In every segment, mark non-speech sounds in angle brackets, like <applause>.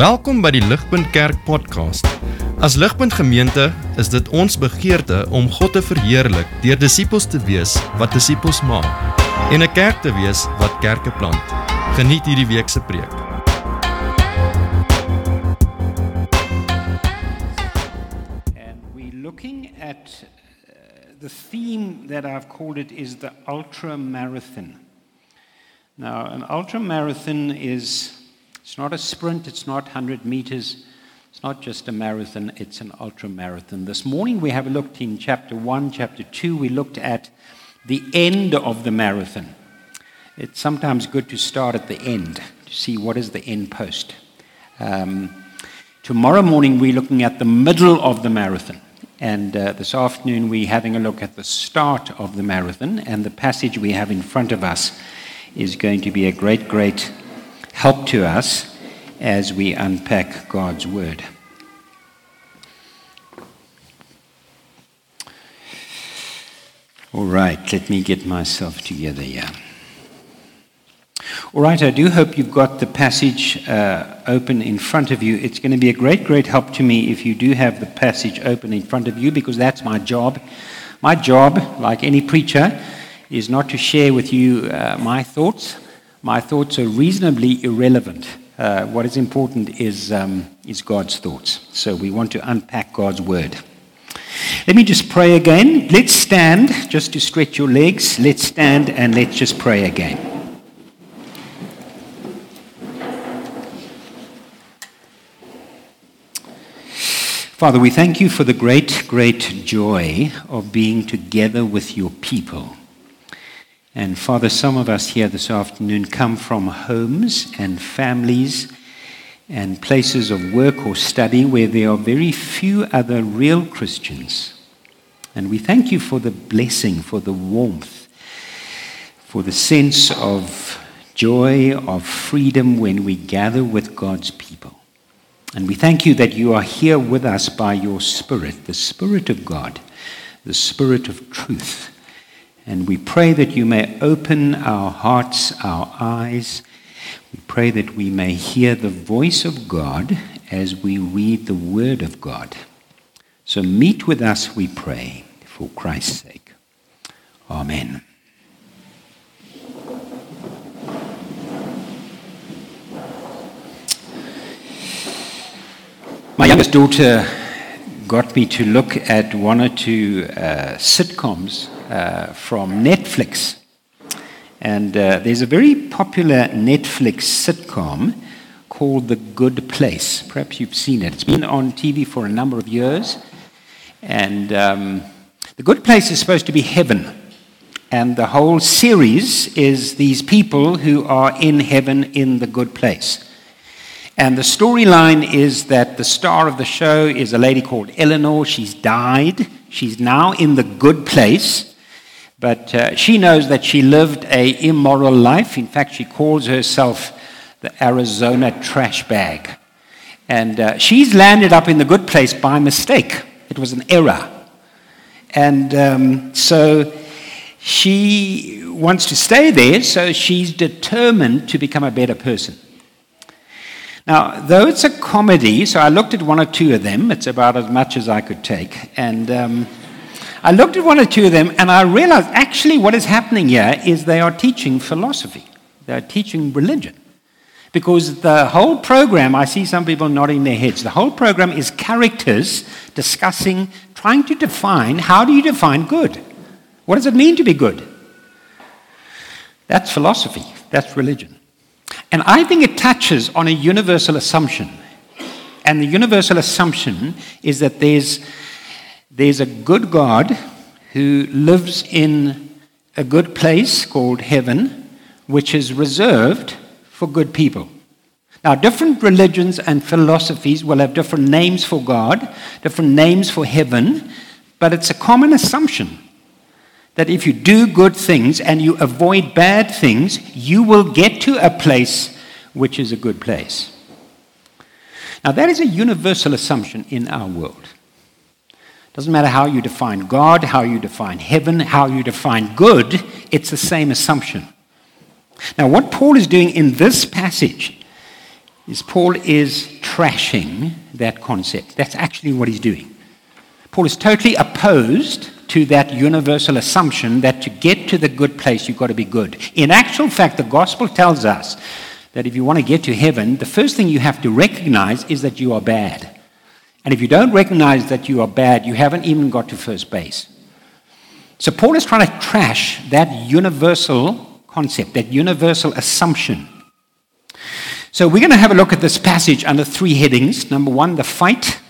Welkom by die Ligpunt Kerk podcast. As Ligpunt Gemeente is dit ons begeerte om God te verheerlik deur disippels te wees wat disippels maak en 'n kerk te wees wat kerke plant. Geniet hierdie week se preek. And we're looking at uh, the theme that I've called it is the ultra marathon. Now, an ultra marathon is it's not a sprint, it's not 100 meters, it's not just a marathon, it's an ultra marathon. This morning we have looked in chapter 1, chapter 2, we looked at the end of the marathon. It's sometimes good to start at the end to see what is the end post. Um, Tomorrow morning, we're looking at the middle of the marathon. And uh, this afternoon, we're having a look at the start of the marathon. And the passage we have in front of us is going to be a great, great help to us as we unpack God's Word. All right, let me get myself together here. All right, I do hope you've got the passage uh, open in front of you. It's going to be a great, great help to me if you do have the passage open in front of you because that's my job. My job, like any preacher, is not to share with you uh, my thoughts. My thoughts are reasonably irrelevant. Uh, what is important is, um, is God's thoughts. So we want to unpack God's word. Let me just pray again. Let's stand just to stretch your legs. Let's stand and let's just pray again. Father, we thank you for the great, great joy of being together with your people. And Father, some of us here this afternoon come from homes and families and places of work or study where there are very few other real Christians. And we thank you for the blessing, for the warmth, for the sense of joy, of freedom when we gather with God's people. And we thank you that you are here with us by your Spirit, the Spirit of God, the Spirit of truth. And we pray that you may open our hearts, our eyes. We pray that we may hear the voice of God as we read the Word of God. So meet with us, we pray, for Christ's sake. Amen. My youngest daughter got me to look at one or two uh, sitcoms from Netflix. And uh, there's a very popular Netflix sitcom called The Good Place. Perhaps you've seen it. It's been on TV for a number of years. And um, The Good Place is supposed to be heaven. And the whole series is these people who are in heaven in the good place. And the storyline is that the star of the show is a lady called Eleanor. She's died. She's now in the good place. But uh, she knows that she lived a immoral life. In fact, she calls herself the Arizona trash bag. And uh, she's landed up in the good place by mistake. It was an error. And um, so she wants to stay there, so she's determined to become a better person. Now, though it's a comedy, so I looked at one or two of them, it's about as much as I could take. And um, I looked at one or two of them, and I realized actually what is happening here is they are teaching philosophy, they're teaching religion. Because the whole program, I see some people nodding their heads, the whole program is characters discussing, trying to define how do you define good? What does it mean to be good? That's philosophy, that's religion. And I think it touches on a universal assumption. And the universal assumption is that there's, there's a good God who lives in a good place called heaven, which is reserved for good people. Now, different religions and philosophies will have different names for God, different names for heaven, but it's a common assumption that if you do good things and you avoid bad things, you will get to a place which is a good place. Now, that is a universal assumption in our world. Doesn't matter how you define God, how you define heaven, how you define good, it's the same assumption. Now, what Paul is doing in this passage is Paul is trashing that concept. That's actually what he's doing. Paul is totally opposed to that universal assumption that to get to the good place, you've got to be good. In actual fact, the gospel tells us that if you want to get to heaven, the first thing you have to recognize is that you are bad. And if you don't recognize that you are bad, you haven't even got to first base. So Paul is trying to trash that universal concept, that universal assumption. So we're going to have a look at this passage under three headings. Number one, the fight.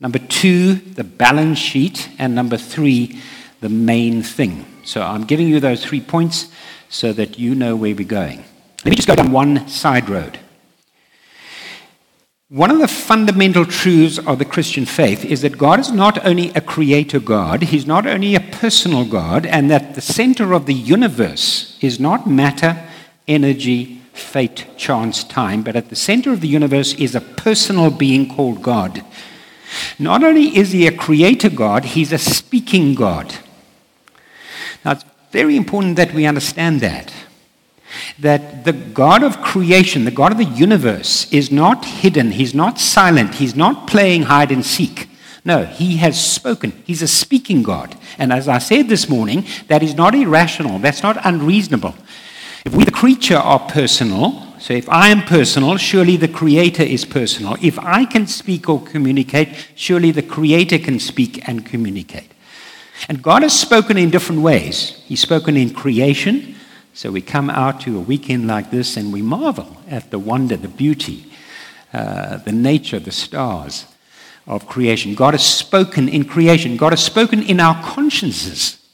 Number two, the balance sheet. And number three, the main thing. So I'm giving you those three points so that you know where we're going. Let me just go down one side road. One of the fundamental truths of the Christian faith is that God is not only a creator God, He's not only a personal God, and that the center of the universe is not matter, energy, fate, chance, time, but at the center of the universe is a personal being called God. Not only is He a creator God, He's a speaking God. Now, it's very important that we understand that that the God of creation, the God of the universe, is not hidden, he's not silent, he's not playing hide and seek. No, he has spoken. He's a speaking God. And as I said this morning, that is not irrational, that's not unreasonable. If we, the creature, are personal, so if I am personal, surely the Creator is personal. If I can speak or communicate, surely the Creator can speak and communicate. And God has spoken in different ways. He's spoken in creation, so we come out to a weekend like this and we marvel at the wonder, the beauty, uh, the nature, the stars of creation. God has spoken in creation, God has spoken in our consciences.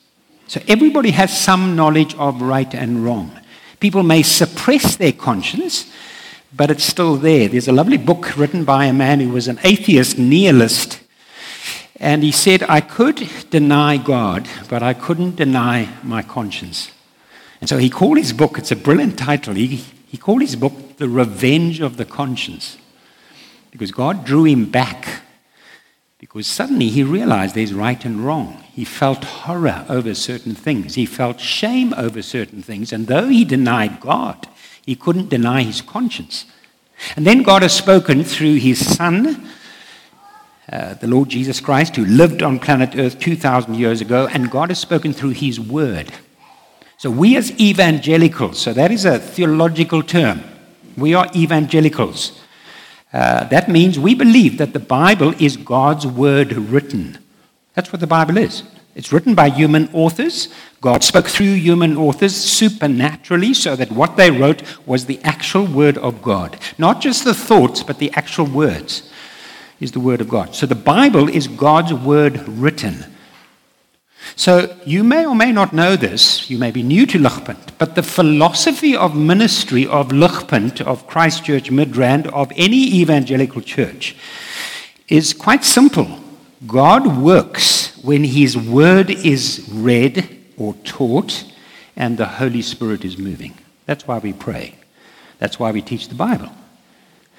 So everybody has some knowledge of right and wrong. People may suppress their conscience, but it's still there. There's a lovely book written by a man who was an atheist nihilist. And he said, I could deny God, but I couldn't deny my conscience. And so he called his book, it's a brilliant title, he, he called his book The Revenge of the Conscience. Because God drew him back. Because suddenly he realized there's right and wrong. He felt horror over certain things. He felt shame over certain things. And though he denied God, he couldn't deny his conscience. And then God has spoken through his Son, uh, the Lord Jesus Christ, who lived on planet Earth 2,000 years ago, and God has spoken through his Word. So we as evangelicals, so that is a theological term. We are evangelicals. Uh, that means we believe that the Bible is God's word written. That's what the Bible is. It's written by human authors. God spoke through human authors supernaturally so that what they wrote was the actual word of God. Not just the thoughts, but the actual words is the word of God. So the Bible is God's word written. So you may or may not know this, you may be new to Ligpunt, but the philosophy of ministry of Ligpunt, of Christchurch Midrand, of any evangelical church is quite simple. God works when his word is read or taught and the Holy Spirit is moving. That's why we pray. That's why we teach the Bible.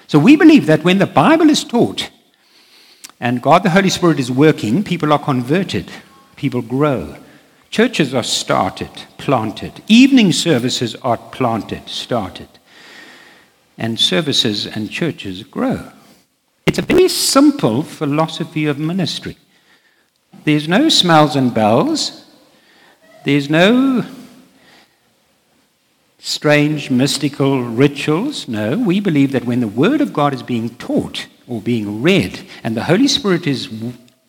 So we believe that when the Bible is taught and God the Holy Spirit is working, people are converted people grow. Churches are started, planted. Evening services are planted, started. And services and churches grow. It's a very simple philosophy of ministry. There's no smells and bells. There's no strange mystical rituals. No, we believe that when the Word of God is being taught or being read and the Holy Spirit is,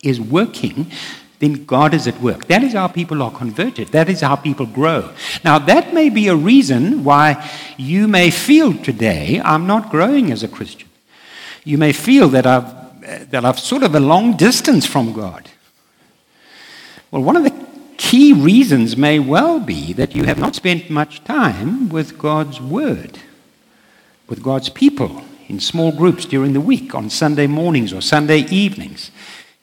is working, then God is at work. That is how people are converted. That is how people grow. Now, that may be a reason why you may feel today, I'm not growing as a Christian. You may feel that I've, that I've sort of a long distance from God. Well, one of the key reasons may well be that you have not spent much time with God's Word, with God's people in small groups during the week, on Sunday mornings or Sunday evenings.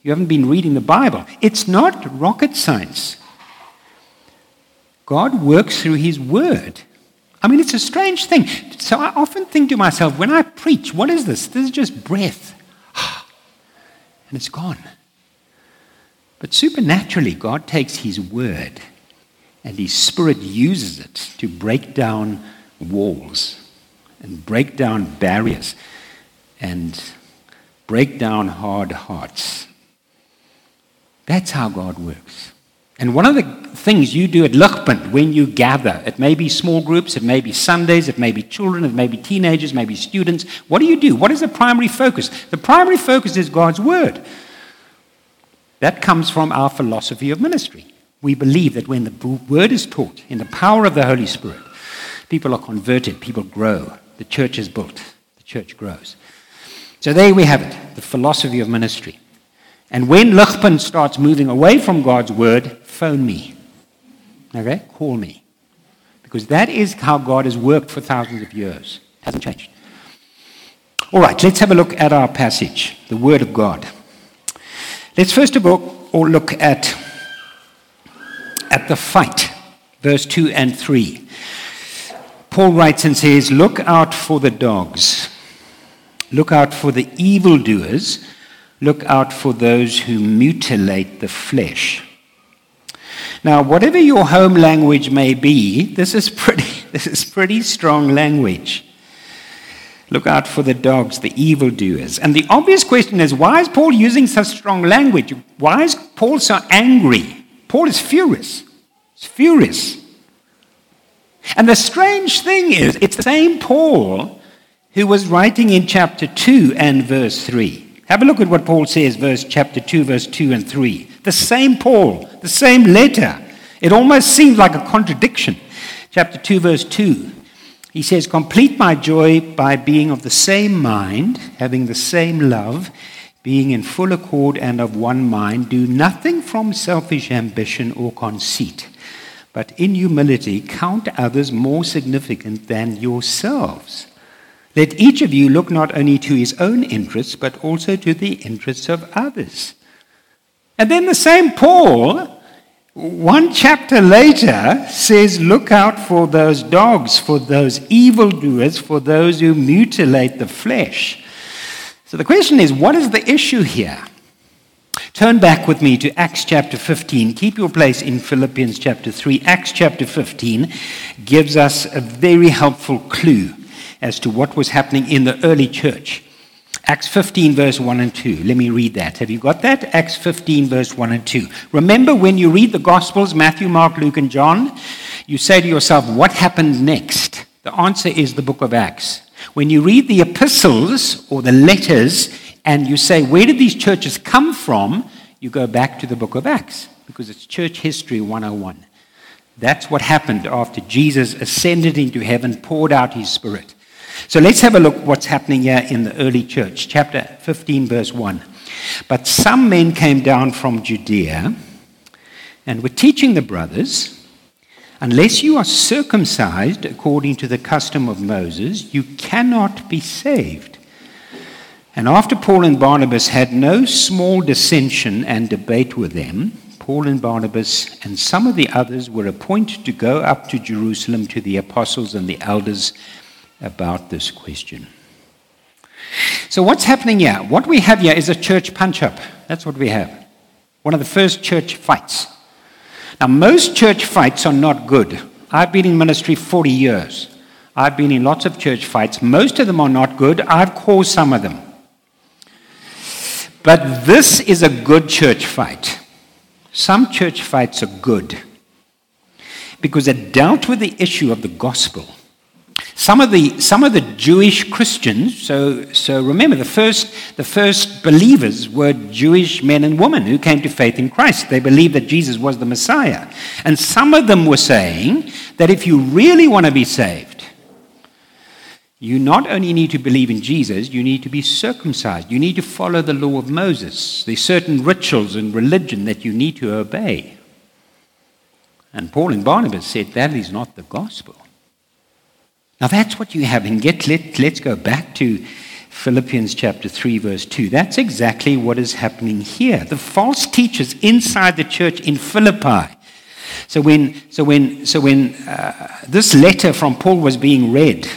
You haven't been reading the Bible. It's not rocket science. God works through His Word. I mean, it's a strange thing. So I often think to myself, when I preach, what is this? This is just breath. <sighs> And it's gone. But supernaturally, God takes His Word and His Spirit uses it to break down walls and break down barriers. and break down hard hearts. That's how God works. And one of the things you do at Ligpunt when you gather, it may be small groups, it may be Sundays, it may be children, it may be teenagers, maybe students. What do you do? What is the primary focus? The primary focus is God's Word. That comes from our philosophy of ministry. We believe that when the Word is taught in the power of the Holy Spirit, people are converted, people grow, the church is built, the church grows. So there we have it, the philosophy of ministry. And when Ligpunt starts moving away from God's word, phone me. Okay? Call me. Because that is how God has worked for thousands of years. It hasn't changed. All right, let's have a look at our passage, the Word of God. Let's first of all look at, at the fight, verse 2 and 3. Paul writes and says, Look out for the dogs, look out for the evildoers Look out for those who mutilate the flesh. Now, whatever your home language may be, this is pretty, <laughs> this is pretty strong language. Look out for the dogs, the evildoers. And the obvious question is why is Paul using such strong language? Why is Paul so angry? Paul is furious. He's furious. And the strange thing is, it's the same Paul who was writing in chapter 2 and verse 3. Have a look at what Paul says, verse chapter 2, verse 2 and 3. The same Paul, the same letter. It almost seems like a contradiction. Chapter 2, verse 2. He says, Complete my joy by being of the same mind, having the same love, being in full accord and of one mind. Do nothing from selfish ambition or conceit, but in humility count others more significant than yourselves. Let each of you look not only to his own interests, but also to the interests of others. And then the same Paul, one chapter later, says, Look out for those dogs, for those evildoers, for those who mutilate the flesh. So the question is, what is the issue here? Turn back with me to Acts chapter 15. Keep your place in Philippians chapter 3. Acts chapter 15 gives us a very helpful clue as to what was happening in the early church. Acts 15, verse 1 and 2. Let me read that. Have you got that? Acts 15, verse 1 and 2. Remember when you read the Gospels, Matthew, Mark, Luke, and John, you say to yourself, what happened next? The answer is the book of Acts. When you read the epistles or the letters and you say, where did these churches come from? You go back to the book of Acts because it's church history 101. That's what happened after Jesus ascended into heaven, poured out his spirit. So let's have a look what's happening here in the early church, chapter 15, verse 1. But some men came down from Judea and were teaching the brothers unless you are circumcised according to the custom of Moses, you cannot be saved. And after Paul and Barnabas had no small dissension and debate with them, Paul and Barnabas and some of the others were appointed to go up to Jerusalem to the apostles and the elders about this question. So, what's happening here? What we have here is a church punch up. That's what we have. One of the first church fights. Now, most church fights are not good. I've been in ministry 40 years. I've been in lots of church fights. Most of them are not good. I've caused some of them. But this is a good church fight. Some church fights are good because it dealt with the issue of the gospel. Some of the, some of the Jewish Christians, so, so remember, the first, the first believers were Jewish men and women who came to faith in Christ. They believed that Jesus was the Messiah. And some of them were saying that if you really want to be saved, you not only need to believe in Jesus, you need to be circumcised. You need to follow the law of Moses. There's certain rituals and religion that you need to obey. And Paul and Barnabas said that is not the gospel. Now that's what you have. And get, let, let's go back to Philippians chapter 3, verse 2. That's exactly what is happening here. The false teachers inside the church in Philippi. So when, so when, so when uh, this letter from Paul was being read,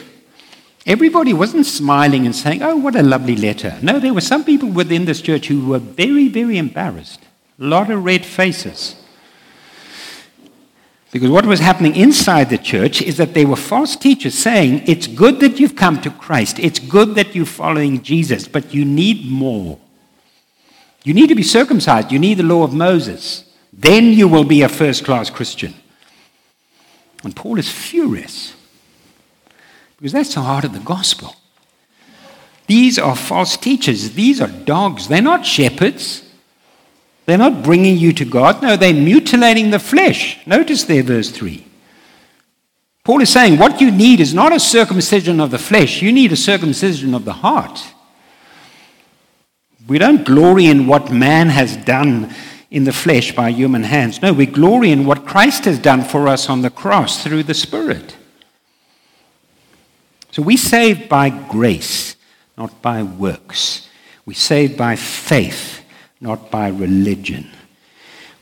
everybody wasn't smiling and saying, Oh, what a lovely letter. No, there were some people within this church who were very, very embarrassed. A lot of red faces. Because what was happening inside the church is that there were false teachers saying, It's good that you've come to Christ, it's good that you're following Jesus, but you need more. You need to be circumcised, you need the law of Moses. Then you will be a first class Christian. And Paul is furious because that's the heart of the gospel. These are false teachers, these are dogs, they're not shepherds. They're not bringing you to God. No, they're mutilating the flesh. Notice there, verse 3. Paul is saying what you need is not a circumcision of the flesh, you need a circumcision of the heart. We don't glory in what man has done in the flesh by human hands. No, we glory in what Christ has done for us on the cross through the Spirit. So we saved by grace, not by works. We saved by faith not by religion.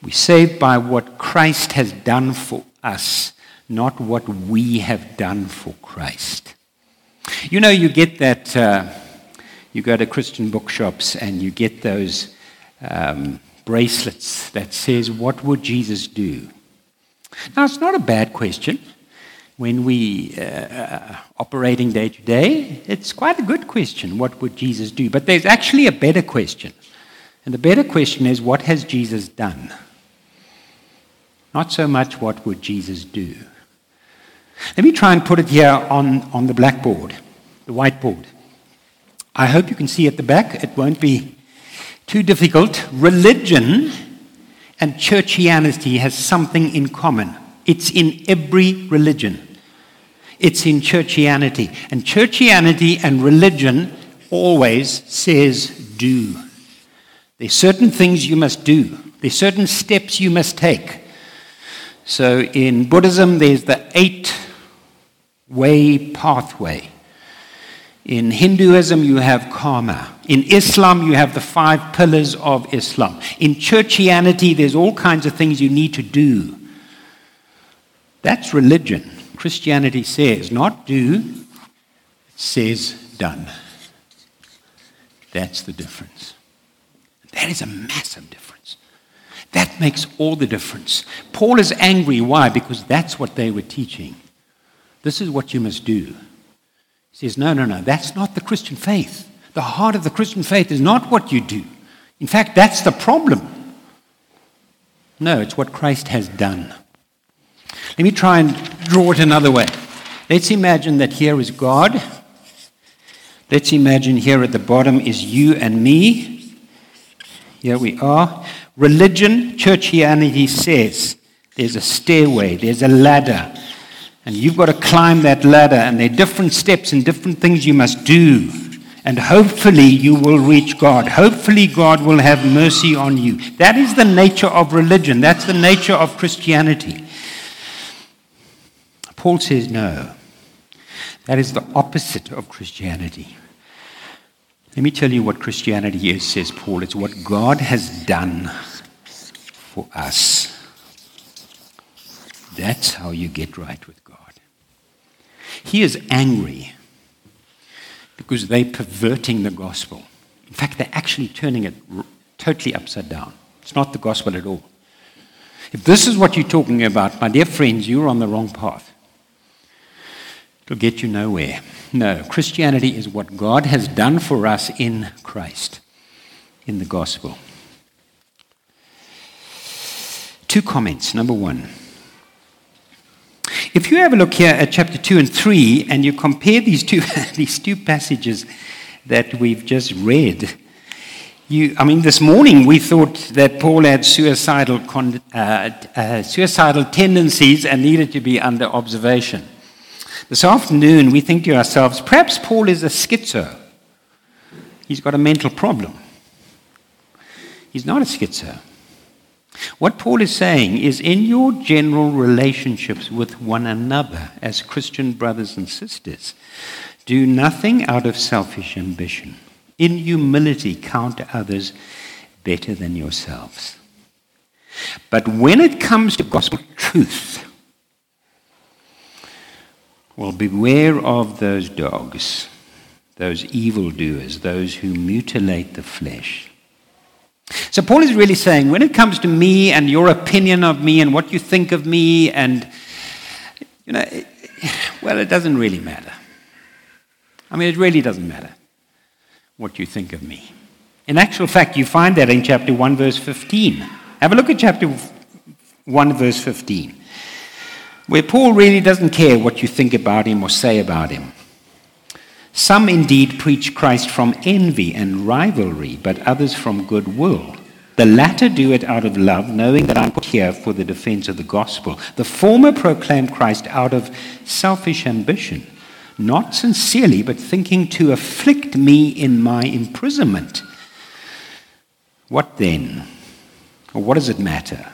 We saved by what Christ has done for us, not what we have done for Christ. You know, you get that, uh, you go to Christian bookshops and you get those um, bracelets that says, What would Jesus do? Now, it's not a bad question. When we uh, uh operating day to day, it's quite a good question. What would Jesus do? But there's actually a better question. And the better question is what has Jesus done? Not so much what would Jesus do. Let me try and put it here on, on the blackboard, the whiteboard. I hope you can see at the back. It won't be too difficult. Religion and churchianity has something in common. It's in every religion. It's in churchianity. And churchianity and religion always says do. There's certain things you must do. There's certain steps you must take. So in Buddhism, there's the eight way pathway. In Hinduism, you have karma. In Islam, you have the five pillars of Islam. In churchianity, there's all kinds of things you need to do. That's religion. Christianity says not do, it says done. That's the difference. That is a massive difference. That makes all the difference. Paul is angry. Why? Because that's what they were teaching. This is what you must do. He says, No, no, no, that's not the Christian faith. The heart of the Christian faith is not what you do. In fact, that's the problem. No, it's what Christ has done. Let me try and draw it another way. Let's imagine that here is God. Let's imagine here at the bottom is you and me. Here we are. Religion, churchianity says there's a stairway, there's a ladder, and you've got to climb that ladder, and there are different steps and different things you must do. And hopefully you will reach God. Hopefully God will have mercy on you. That is the nature of religion. That's the nature of Christianity. Paul says no. That is the opposite of Christianity. Let me tell you what Christianity is, says Paul. It's what God has done for us. That's how you get right with God. He is angry because they're perverting the gospel. In fact, they're actually turning it totally upside down. It's not the gospel at all. If this is what you're talking about, my dear friends, you're on the wrong path. It'll get you nowhere. No, Christianity is what God has done for us in Christ, in the gospel. Two comments. Number one. If you have a look here at chapter 2 and 3 and you compare these two, <laughs> these two passages that we've just read, you, I mean, this morning we thought that Paul had suicidal, uh, uh, suicidal tendencies and needed to be under observation. This afternoon, we think to ourselves, perhaps Paul is a schizo. He's got a mental problem. He's not a schizo. What Paul is saying is in your general relationships with one another as Christian brothers and sisters, do nothing out of selfish ambition. In humility, count others better than yourselves. But when it comes to gospel truth, well, beware of those dogs, those evildoers, those who mutilate the flesh. So Paul is really saying when it comes to me and your opinion of me and what you think of me and you know well it doesn't really matter. I mean it really doesn't matter what you think of me. In actual fact you find that in chapter 1 verse 15. Have a look at chapter 1 verse 15 where Paul really doesn't care what you think about him or say about him. Some indeed preach Christ from envy and rivalry, but others from goodwill. The latter do it out of love, knowing that I'm put here for the defense of the gospel. The former proclaim Christ out of selfish ambition, not sincerely, but thinking to afflict me in my imprisonment. What then? Or what does it matter?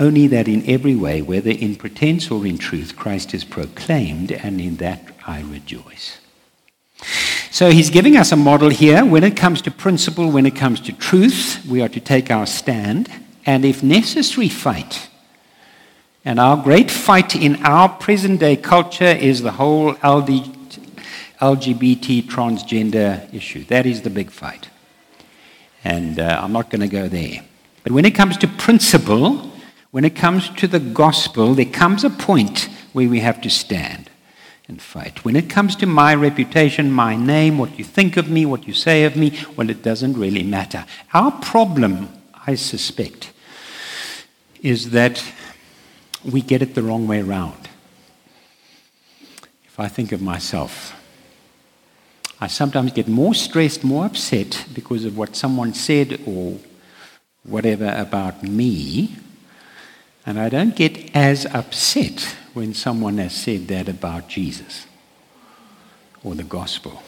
Only that in every way, whether in pretense or in truth, Christ is proclaimed, and in that I rejoice. So he's giving us a model here. When it comes to principle, when it comes to truth, we are to take our stand and, if necessary, fight. And our great fight in our present day culture is the whole LGBT transgender issue. That is the big fight. And uh, I'm not going to go there. But when it comes to principle, when it comes to the gospel, there comes a point where we have to stand and fight. When it comes to my reputation, my name, what you think of me, what you say of me, well, it doesn't really matter. Our problem, I suspect, is that we get it the wrong way around. If I think of myself, I sometimes get more stressed, more upset because of what someone said or whatever about me, and I don't get as upset when someone has said that about Jesus or the gospel.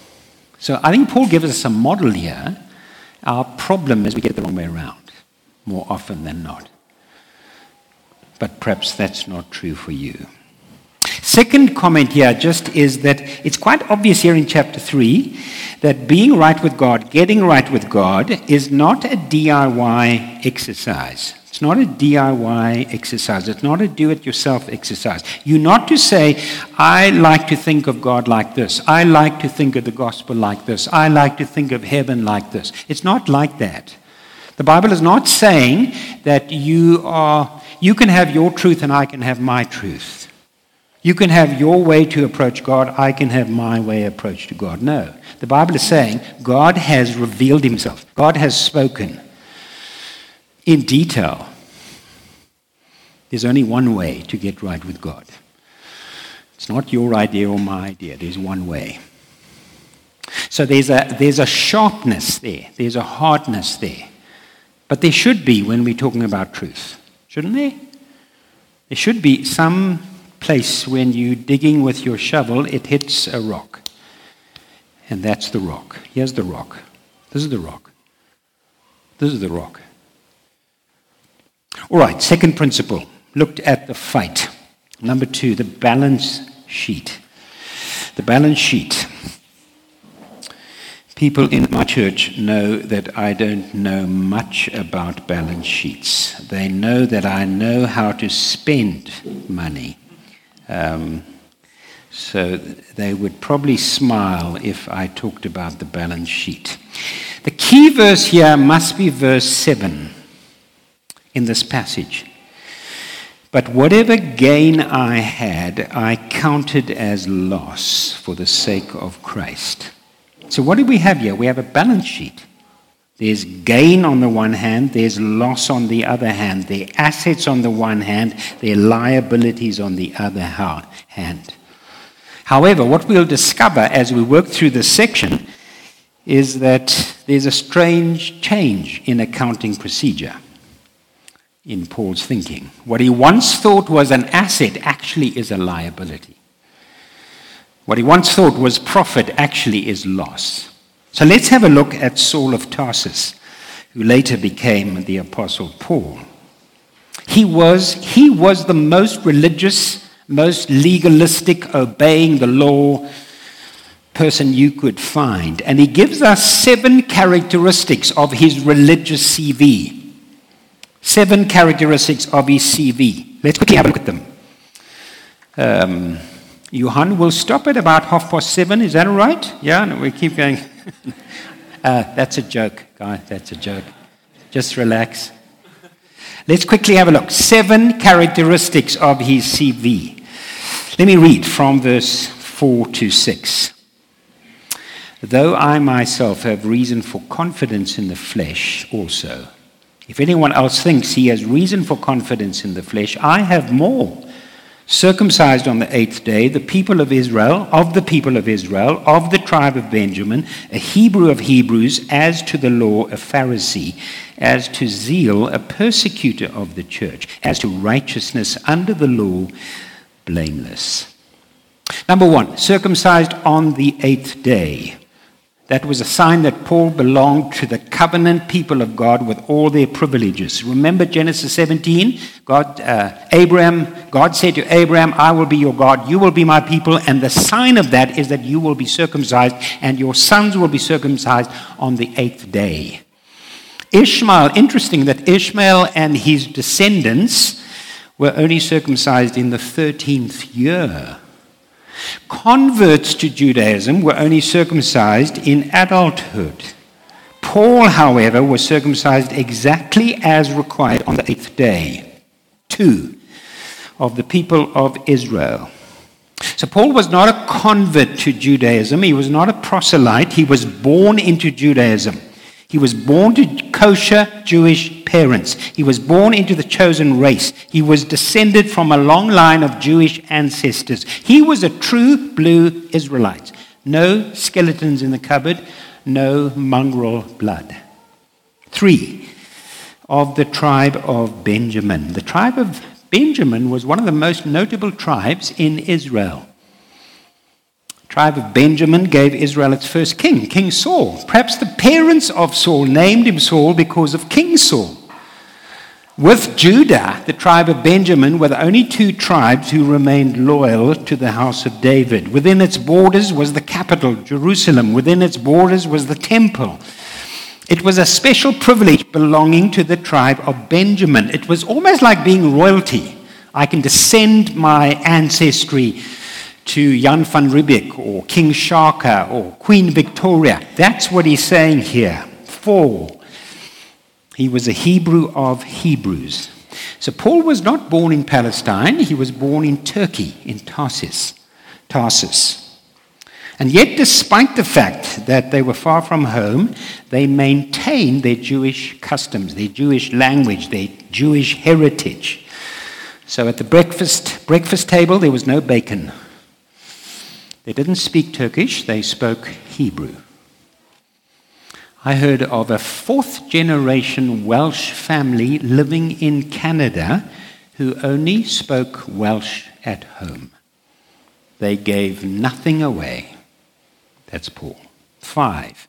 So I think Paul gives us a model here. Our problem is we get the wrong way around more often than not. But perhaps that's not true for you. Second comment here just is that it's quite obvious here in chapter 3 that being right with God, getting right with God, is not a DIY exercise. It's not a DIY exercise. It's not a do it yourself exercise. You're not to say, I like to think of God like this. I like to think of the gospel like this. I like to think of heaven like this. It's not like that. The Bible is not saying that you, are, you can have your truth and I can have my truth. You can have your way to approach God, I can have my way approach to God. No. The Bible is saying God has revealed himself, God has spoken in detail. There's only one way to get right with God. It's not your idea or my idea, there's one way. So there's a, there's a sharpness there, there's a hardness there. But there should be when we're talking about truth, shouldn't there? There should be some place when you're digging with your shovel, it hits a rock. And that's the rock. Here's the rock. This is the rock. This is the rock. All right, second principle looked at the fight. Number two, the balance sheet. The balance sheet. People in my church know that I don't know much about balance sheets. They know that I know how to spend money. Um, so they would probably smile if I talked about the balance sheet. The key verse here must be verse 7 in this passage. But whatever gain I had, I counted as loss for the sake of Christ. So, what do we have here? We have a balance sheet. There's gain on the one hand, there's loss on the other hand. There are assets on the one hand, there are liabilities on the other hand. However, what we'll discover as we work through this section is that there's a strange change in accounting procedure in Paul's thinking. What he once thought was an asset actually is a liability. What he once thought was profit actually is loss. So let's have a look at Saul of Tarsus, who later became the Apostle Paul. He was, he was the most religious, most legalistic, obeying the law person you could find. And he gives us seven characteristics of his religious CV. Seven characteristics of his CV. Let's quickly have a look at them. Um, Johan will stop at about half past seven. Is that all right? Yeah, no, we keep going. <laughs> uh, that's a joke, guy. That's a joke. Just relax. Let's quickly have a look. Seven characteristics of his CV. Let me read from verse 4 to 6. Though I myself have reason for confidence in the flesh also, if anyone else thinks he has reason for confidence in the flesh, I have more. Circumcised on the eighth day, the people of Israel, of the people of Israel, of the tribe of Benjamin, a Hebrew of Hebrews, as to the law, a Pharisee, as to zeal, a persecutor of the church, as to righteousness under the law, blameless. Number one, circumcised on the eighth day. That was a sign that Paul belonged to the covenant people of God with all their privileges. Remember Genesis 17? God, uh, Abraham, God said to Abraham, I will be your God, you will be my people, and the sign of that is that you will be circumcised, and your sons will be circumcised on the eighth day. Ishmael, interesting that Ishmael and his descendants were only circumcised in the 13th year. Converts to Judaism were only circumcised in adulthood. Paul, however, was circumcised exactly as required on the eighth day. Two, of the people of Israel. So, Paul was not a convert to Judaism. He was not a proselyte. He was born into Judaism. He was born to kosher Jewish parents. He was born into the chosen race. He was descended from a long line of Jewish ancestors. He was a true blue Israelite. No skeletons in the cupboard, no mongrel blood. Three, of the tribe of Benjamin. The tribe of Benjamin was one of the most notable tribes in Israel tribe of Benjamin gave Israel its first king, King Saul. Perhaps the parents of Saul named him Saul because of King Saul. With Judah, the tribe of Benjamin were the only two tribes who remained loyal to the house of David. Within its borders was the capital, Jerusalem. Within its borders was the temple. It was a special privilege belonging to the tribe of Benjamin. It was almost like being royalty. I can descend my ancestry to Jan van Riebeeck or King Shaka or Queen Victoria. That's what he's saying here. Four. He was a Hebrew of Hebrews. So Paul was not born in Palestine, he was born in Turkey, in Tarsus. Tarsus. And yet, despite the fact that they were far from home, they maintained their Jewish customs, their Jewish language, their Jewish heritage. So at the breakfast, breakfast table, there was no bacon, they didn't speak Turkish, they spoke Hebrew. I heard of a fourth generation Welsh family living in Canada who only spoke Welsh at home. They gave nothing away. That's Paul. Five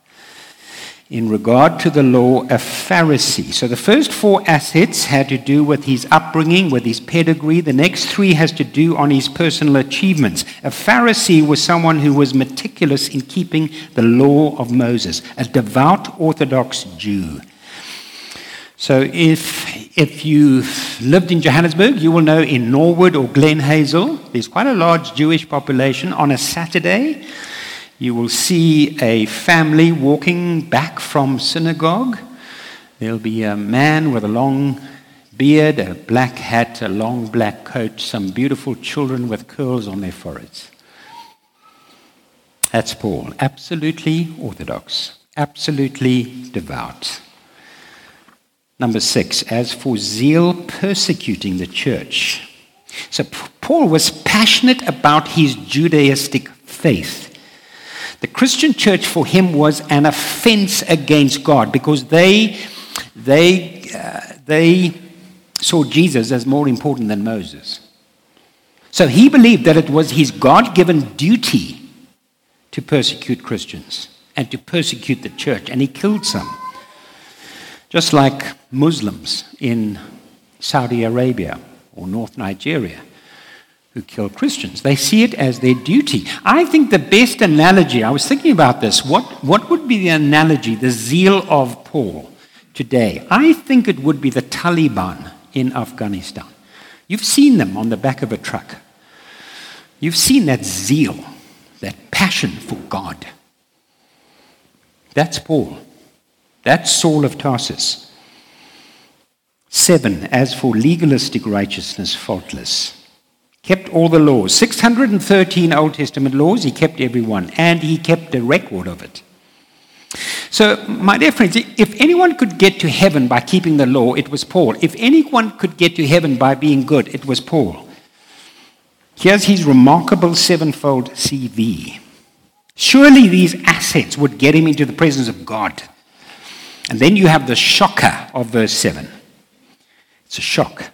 in regard to the law, a Pharisee. So the first four assets had to do with his upbringing, with his pedigree. The next three has to do on his personal achievements. A Pharisee was someone who was meticulous in keeping the law of Moses, a devout Orthodox Jew. So if, if you've lived in Johannesburg, you will know in Norwood or Glen Hazel, there's quite a large Jewish population on a Saturday you will see a family walking back from synagogue. There'll be a man with a long beard, a black hat, a long black coat, some beautiful children with curls on their foreheads. That's Paul. Absolutely orthodox, absolutely devout. Number six, as for zeal persecuting the church. So Paul was passionate about his Judaistic faith. The Christian church for him was an offense against God because they, they, uh, they saw Jesus as more important than Moses. So he believed that it was his God given duty to persecute Christians and to persecute the church, and he killed some. Just like Muslims in Saudi Arabia or North Nigeria who kill Christians. They see it as their duty. I think the best analogy, I was thinking about this, what, what would be the analogy, the zeal of Paul today? I think it would be the Taliban in Afghanistan. You've seen them on the back of a truck. You've seen that zeal, that passion for God. That's Paul. That's Saul of Tarsus. Seven, as for legalistic righteousness, faultless. Kept all the laws. 613 Old Testament laws, he kept every one, and he kept a record of it. So, my dear friends, if anyone could get to heaven by keeping the law, it was Paul. If anyone could get to heaven by being good, it was Paul. Here's his remarkable sevenfold CV. Surely these assets would get him into the presence of God. And then you have the shocker of verse 7. It's a shock.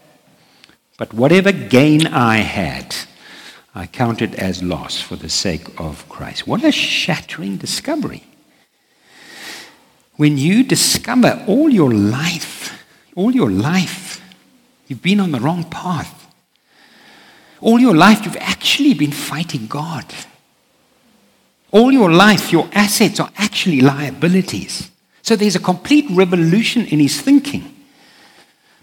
But whatever gain I had, I counted as loss for the sake of Christ. What a shattering discovery. When you discover all your life, all your life, you've been on the wrong path. All your life, you've actually been fighting God. All your life, your assets are actually liabilities. So there's a complete revolution in his thinking.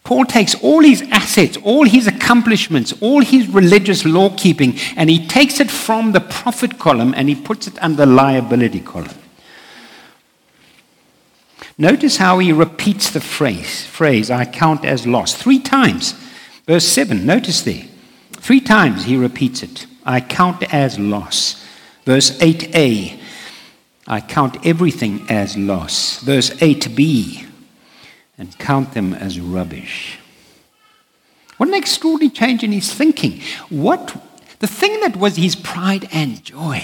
Paul takes all his assets, all his accomplishments, all his religious law keeping, and he takes it from the profit column and he puts it under liability column. Notice how he repeats the phrase, phrase, I count as loss, three times. Verse 7, notice there. Three times he repeats it. I count as loss. Verse 8a, I count everything as loss. Verse 8b, and count them as rubbish. What an extraordinary change in his thinking. What the thing that was his pride and joy.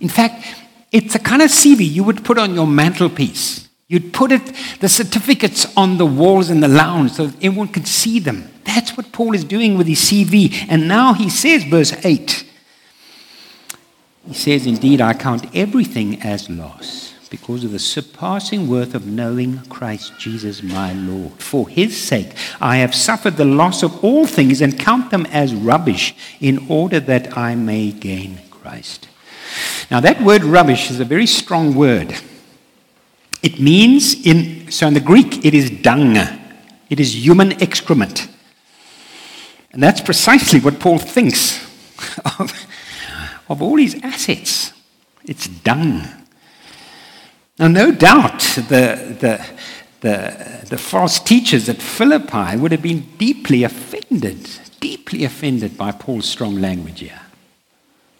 In fact, it's a kind of CV you would put on your mantelpiece. You'd put it, the certificates on the walls in the lounge so that everyone could see them. That's what Paul is doing with his CV. And now he says, verse 8, he says, Indeed, I count everything as loss because of the surpassing worth of knowing Christ Jesus my Lord. For his sake, I have suffered the loss of all things and count them as rubbish in order that I may gain Christ. Now, that word rubbish is a very strong word. It means, in, so in the Greek, it is dung, it is human excrement. And that's precisely what Paul thinks <laughs> of, of all his assets. It's dung. Now, no doubt the, the, the, the false teachers at Philippi would have been deeply offended, deeply offended by Paul's strong language here.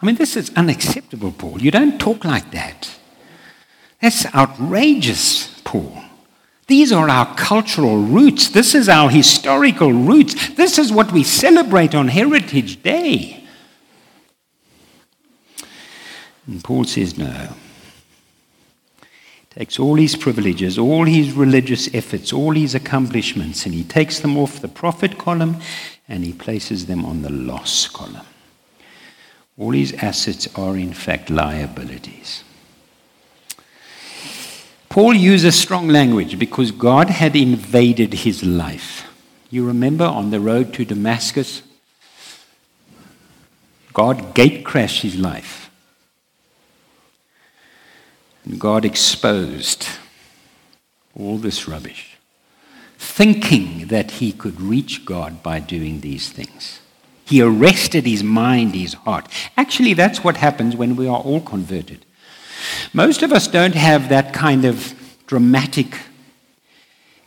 I mean, this is unacceptable, Paul. You don't talk like that. That's outrageous, Paul. These are our cultural roots. This is our historical roots. This is what we celebrate on Heritage Day. And Paul says, no. Takes all his privileges, all his religious efforts, all his accomplishments, and he takes them off the profit column and he places them on the loss column. All his assets are, in fact, liabilities. Paul uses strong language because God had invaded his life. You remember on the road to Damascus? God gate crashed his life. God exposed all this rubbish, thinking that he could reach God by doing these things. He arrested his mind, his heart. Actually, that's what happens when we are all converted. Most of us don't have that kind of dramatic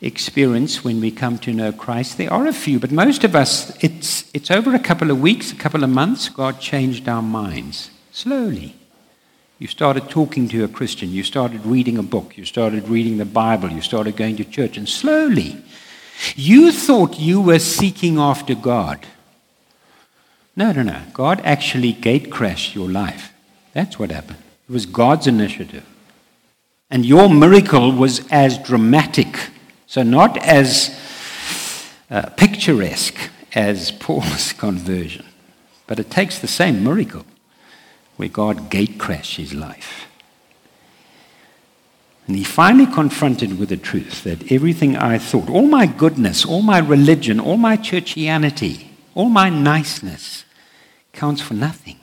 experience when we come to know Christ. There are a few, but most of us, it's, it's over a couple of weeks, a couple of months, God changed our minds slowly. You started talking to a Christian, you started reading a book, you started reading the Bible, you started going to church, and slowly you thought you were seeking after God. No, no, no. God actually gate crashed your life. That's what happened. It was God's initiative. And your miracle was as dramatic, so not as uh, picturesque as <laughs> Paul's conversion. But it takes the same miracle where God gate crashed his life. And he finally confronted with the truth that everything I thought, all my goodness, all my religion, all my churchianity, all my niceness, counts for nothing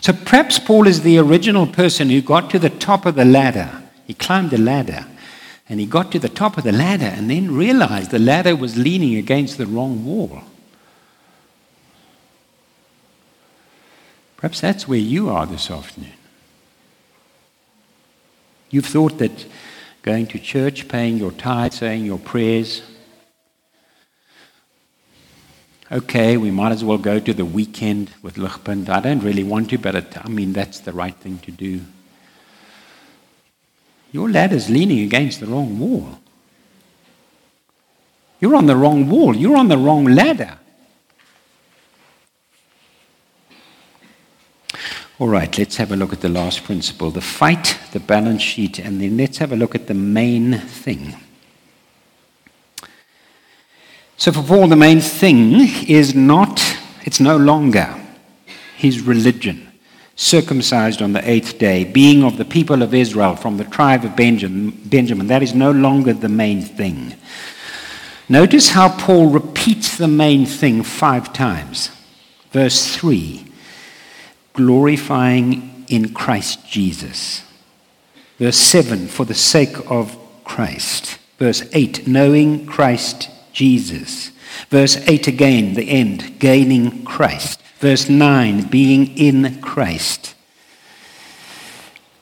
so perhaps Paul is the original person who got to the top of the ladder. He climbed the ladder and he got to the top of the ladder and then realized the ladder was leaning against the wrong wall. Perhaps that's where you are this afternoon. You've thought that going to church, paying your tithe, saying your prayers. Okay, we might as well go to the weekend with Ligpunt. I don't really want to, but it, I mean, that's the right thing to do. Your ladder's leaning against the wrong wall. You're on the wrong wall. You're on the wrong ladder. All right, let's have a look at the last principle the fight, the balance sheet, and then let's have a look at the main thing. So, for Paul, the main thing is not, it's no longer his religion, circumcised on the eighth day, being of the people of Israel from the tribe of Benjamin. That is no longer the main thing. Notice how Paul repeats the main thing five times. Verse 3 glorifying in Christ Jesus. Verse 7, for the sake of Christ. Verse 8, knowing Christ Jesus. Verse 8 again, the end, gaining Christ. Verse 9, being in Christ.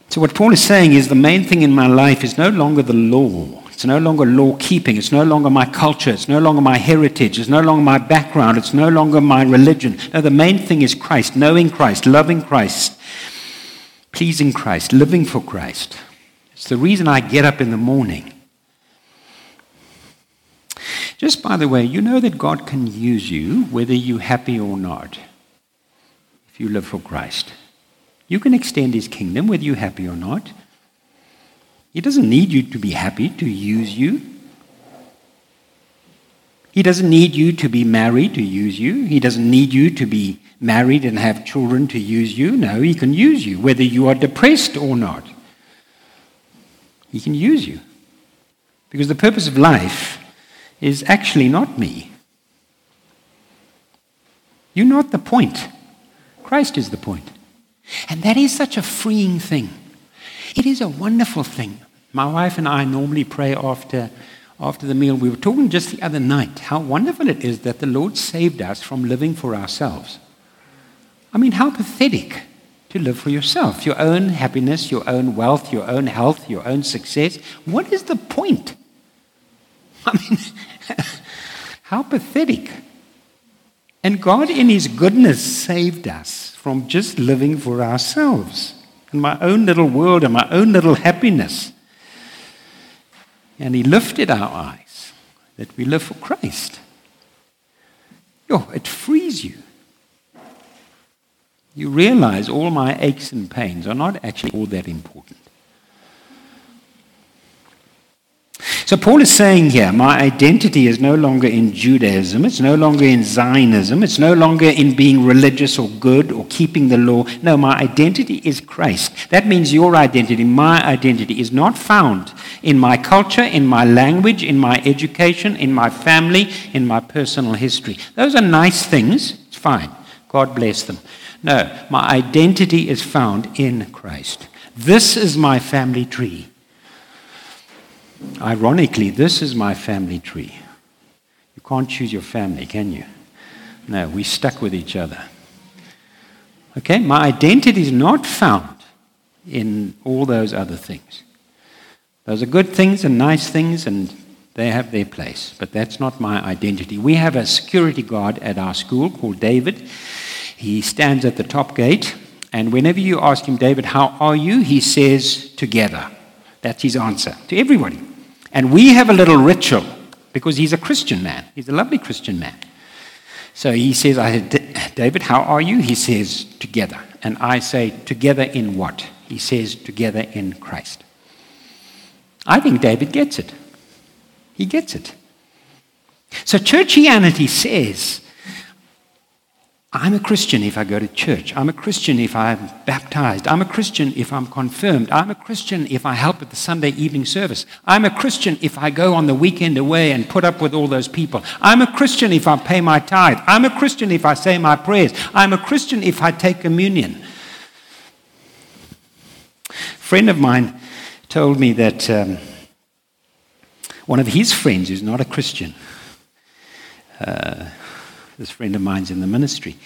So, what Paul is saying is the main thing in my life is no longer the law, it's no longer law keeping. It's no longer my culture. It's no longer my heritage. It's no longer my background. It's no longer my religion. No, the main thing is Christ, knowing Christ, loving Christ, pleasing Christ, living for Christ. It's the reason I get up in the morning. Just by the way, you know that God can use you whether you're happy or not if you live for Christ. You can extend his kingdom whether you're happy or not. He doesn't need you to be happy to use you. He doesn't need you to be married to use you. He doesn't need you to be married and have children to use you. No, He can use you, whether you are depressed or not. He can use you. Because the purpose of life is actually not me. You're not the point. Christ is the point. And that is such a freeing thing. It is a wonderful thing. My wife and I normally pray after, after the meal. We were talking just the other night how wonderful it is that the Lord saved us from living for ourselves. I mean, how pathetic to live for yourself, your own happiness, your own wealth, your own health, your own success. What is the point? <laughs> I mean, <laughs> how pathetic. And God, in His goodness, saved us from just living for ourselves my own little world and my own little happiness. And he lifted our eyes that we live for Christ. Yo, it frees you. You realize all my aches and pains are not actually all that important. So Paul is saying here, my identity is no longer in Judaism, it's no longer in Zionism, it's no longer in being religious or good or keeping the law. No, my identity is Christ. That means your identity, my identity, is not found in my culture, in my language, in my education, in my family, in my personal history. Those are nice things, it's fine. God bless them. No, my identity is found in Christ. This is my family tree. Ironically, this is my family tree. You can't choose your family, can you? No, we stuck with each other. Okay, my identity is not found in all those other things. Those are good things and nice things, and they have their place, but that's not my identity. We have a security guard at our school called David. He stands at the top gate, and whenever you ask him, David, how are you? He says, together. That's his answer to everybody. And we have a little ritual because he's a Christian man. He's a lovely Christian man. So he says, I David, how are you? He says, together. And I say, together in what? He says, together in Christ. I think David gets it. He gets it. So churchianity says I'm a Christian if I go to church. I'm a Christian if I'm baptized. I'm a Christian if I'm confirmed. I'm a Christian if I help at the Sunday evening service. I'm a Christian if I go on the weekend away and put up with all those people. I'm a Christian if I pay my tithe. I'm a Christian if I say my prayers. I'm a Christian if I take communion. A friend of mine told me that um, one of his friends who's not a Christian, uh, this friend of mine's in the ministry.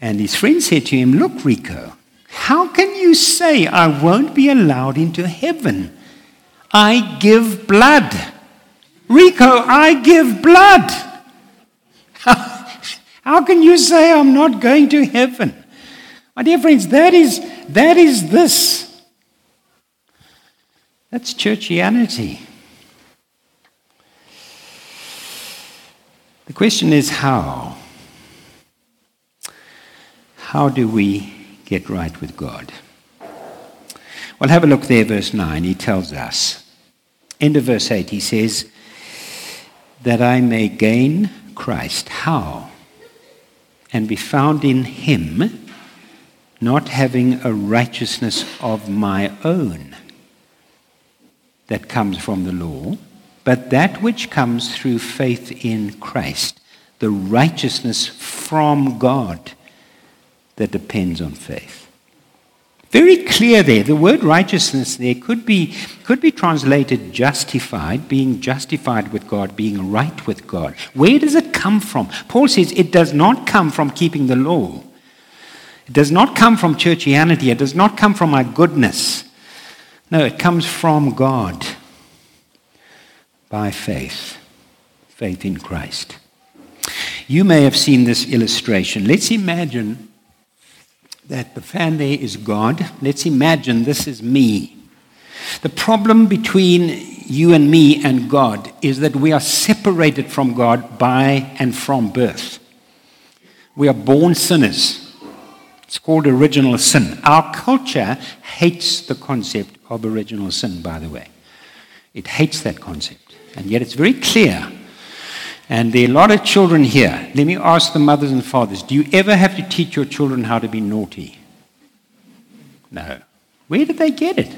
And his friend said to him, Look, Rico, how can you say I won't be allowed into heaven? I give blood. Rico, I give blood. <laughs> How can you say I'm not going to heaven? My dear friends, that is, that is this. That's churchianity. The question is how? How do we get right with God? Well, have a look there, verse 9. He tells us. End of verse 8, he says, That I may gain Christ. How? And be found in him, not having a righteousness of my own that comes from the law, but that which comes through faith in Christ, the righteousness from God that depends on faith. Very clear there. The word righteousness there could be, could be translated justified, being justified with God, being right with God. Where does it come from? Paul says it does not come from keeping the law. It does not come from churchianity. It does not come from my goodness. No, it comes from God by faith, faith in Christ. You may have seen this illustration. Let's imagine that the there is God. Let's imagine this is me. The problem between you and me and God is that we are separated from God by and from birth. We are born sinners. It's called original sin. Our culture hates the concept of original sin, by the way. It hates that concept. And yet it's very clear. And there are a lot of children here. Let me ask the mothers and fathers do you ever have to teach your children how to be naughty? No. Where did they get it?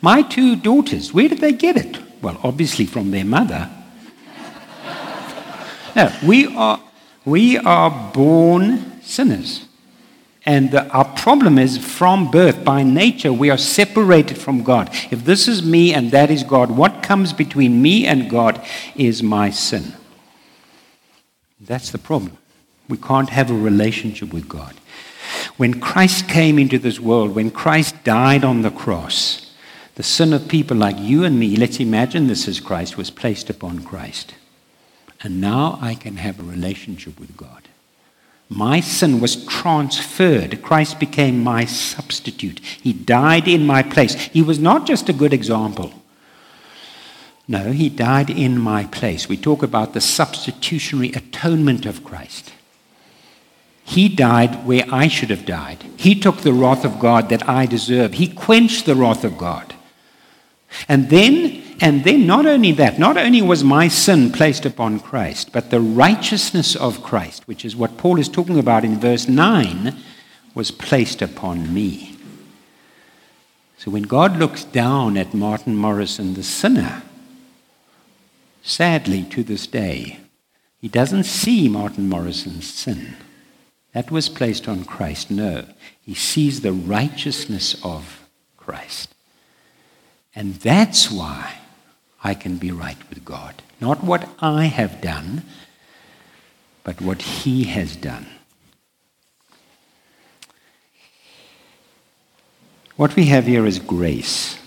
My two daughters, where did they get it? Well, obviously from their mother. <laughs> no, we are, we are born sinners. And our problem is from birth, by nature, we are separated from God. If this is me and that is God, what comes between me and God is my sin. That's the problem. We can't have a relationship with God. When Christ came into this world, when Christ died on the cross, the sin of people like you and me, let's imagine this as Christ, was placed upon Christ. And now I can have a relationship with God. My sin was transferred. Christ became my substitute. He died in my place. He was not just a good example. No, he died in my place. We talk about the substitutionary atonement of Christ. He died where I should have died. He took the wrath of God that I deserve. He quenched the wrath of God. And then and then, not only that, not only was my sin placed upon Christ, but the righteousness of Christ, which is what Paul is talking about in verse 9, was placed upon me. So when God looks down at Martin Morrison, the sinner, sadly to this day, he doesn't see Martin Morrison's sin. That was placed on Christ. No, he sees the righteousness of Christ. And that's why I can be right with God. Not what I have done, but what He has done. What we have here is grace.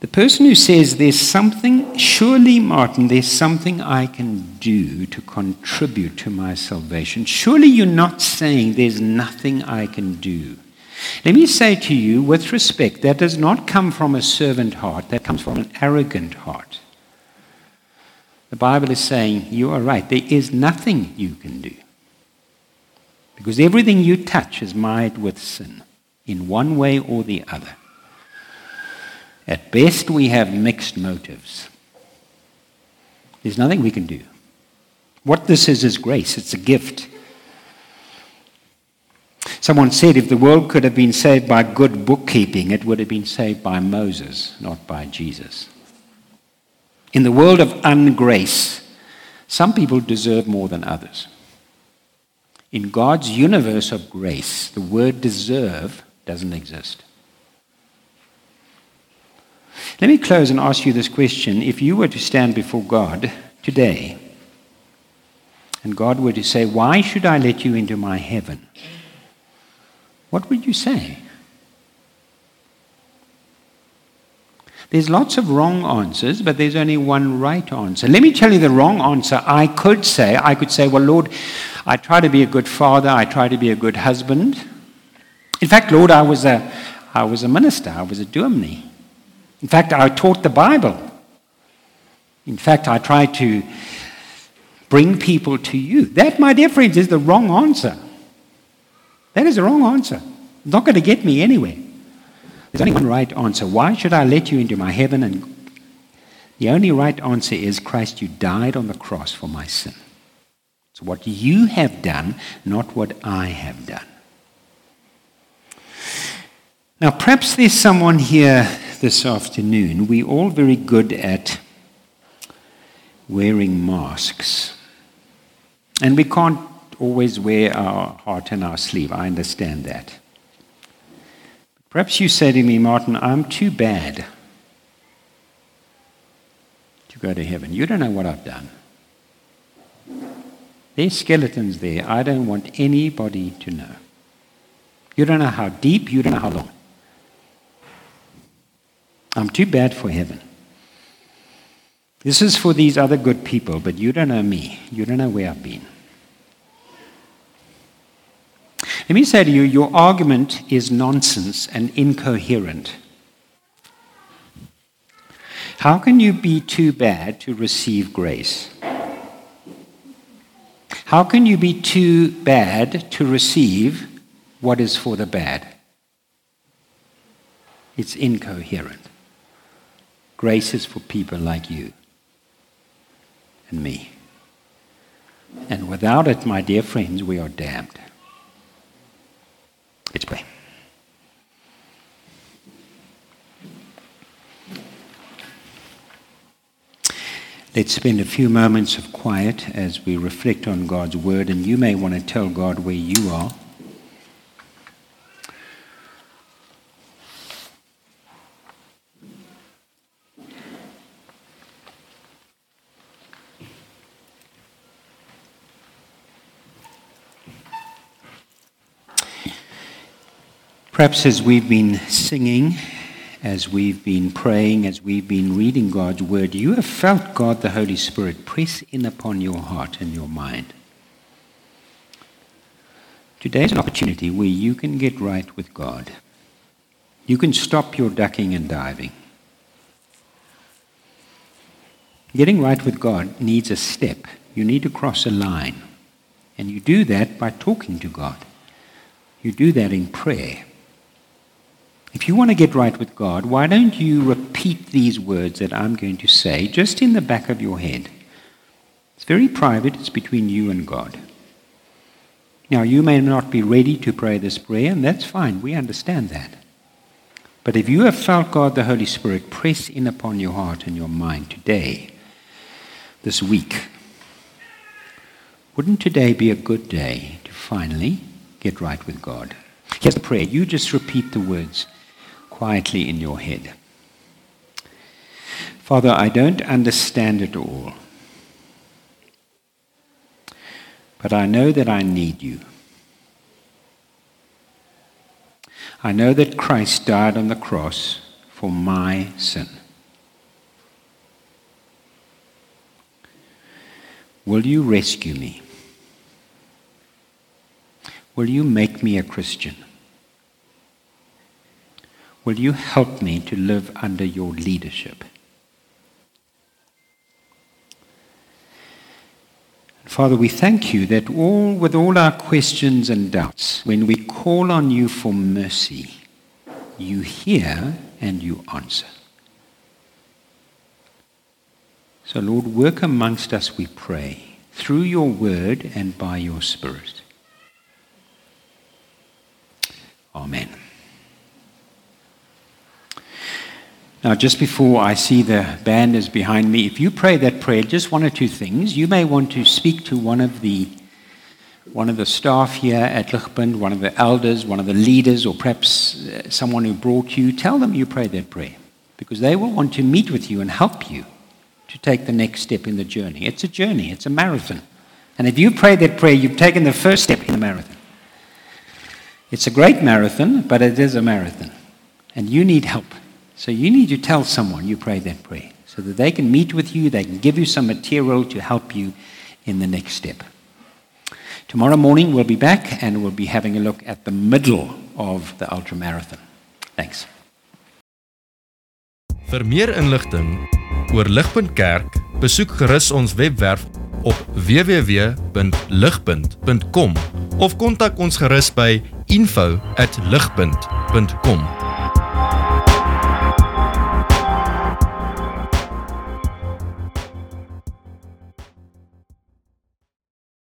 The person who says there's something, surely, Martin, there's something I can do to contribute to my salvation. Surely you're not saying there's nothing I can do. Let me say to you, with respect, that does not come from a servant heart, that comes from an arrogant heart. The Bible is saying, You are right, there is nothing you can do. Because everything you touch is marred with sin, in one way or the other. At best, we have mixed motives. There's nothing we can do. What this is is grace, it's a gift. Someone said if the world could have been saved by good bookkeeping, it would have been saved by Moses, not by Jesus. In the world of ungrace, some people deserve more than others. In God's universe of grace, the word deserve doesn't exist. Let me close and ask you this question. If you were to stand before God today, and God were to say, Why should I let you into my heaven? what would you say? There's lots of wrong answers, but there's only one right answer. Let me tell you the wrong answer I could say. I could say, Well, Lord, I try to be a good father, I try to be a good husband. In fact, Lord, I was a, I was a minister, I was a dominee. In fact, I taught the Bible. In fact, I tried to bring people to you. That, my dear friends, is the wrong answer. That is the wrong answer. It's not going to get me anywhere. There's only one right answer. Why should I let you into my heaven? And the only right answer is Christ, you died on the cross for my sin. It's what you have done, not what I have done. Now, perhaps there's someone here this afternoon. We're all very good at wearing masks. And we can't always wear our heart in our sleeve. I understand that. Perhaps you say to me, Martin, I'm too bad to go to heaven. You don't know what I've done. There's skeletons there. I don't want anybody to know. You don't know how deep, you don't know how long. I'm too bad for heaven. This is for these other good people, but you don't know me. You don't know where I've been. Let me say to you, your argument is nonsense and incoherent. How can you be too bad to receive grace? How can you be too bad to receive what is for the bad? It's incoherent. Grace is for people like you and me. And without it, my dear friends, we are damned. Let's pray. Let's spend a few moments of quiet as we reflect on God's word, and you may want to tell God where you are. Perhaps as we've been singing, as we've been praying, as we've been reading God's word, you have felt God the Holy Spirit press in upon your heart and your mind. Today is an opportunity where you can get right with God. You can stop your ducking and diving. Getting right with God needs a step. You need to cross a line. And you do that by talking to God. You do that in prayer. If you want to get right with God, why don't you repeat these words that I'm going to say just in the back of your head? It's very private, it's between you and God. Now, you may not be ready to pray this prayer, and that's fine. We understand that. But if you have felt God the Holy Spirit press in upon your heart and your mind today, this week, wouldn't today be a good day to finally get right with God? Here's the prayer. You just repeat the words quietly in your head. Father, I don't understand it all, but I know that I need you. I know that Christ died on the cross for my sin. Will you rescue me? Will you make me a Christian? Will you help me to live under your leadership? Father, we thank you that all, with all our questions and doubts, when we call on you for mercy, you hear and you answer. So, Lord, work amongst us, we pray, through your word and by your Spirit. Amen. Now, just before I see the band is behind me, if you pray that prayer, just one or two things. You may want to speak to one of the one of the staff here at Ligpunt, one of the elders, one of the leaders, or perhaps uh, someone who brought you. Tell them you prayed that prayer because they will want to meet with you and help you to take the next step in the journey. It's a journey, it's a marathon. And if you pray that prayer, you've taken the first step in the marathon. It's a great marathon, but it is a marathon. And you need help. So you need to tell someone you pray that prayer so that they can meet with you, they can give you some material to help you in the next step. Tomorrow morning we'll be back and we'll be having a look at the middle of the ultra marathon. Thanks. Vir meer inligting oor Ligpunt Kerk, besoek gerus ons webwerf op www.ligpunt.com of kontak ons gerus by info@ligpunt.com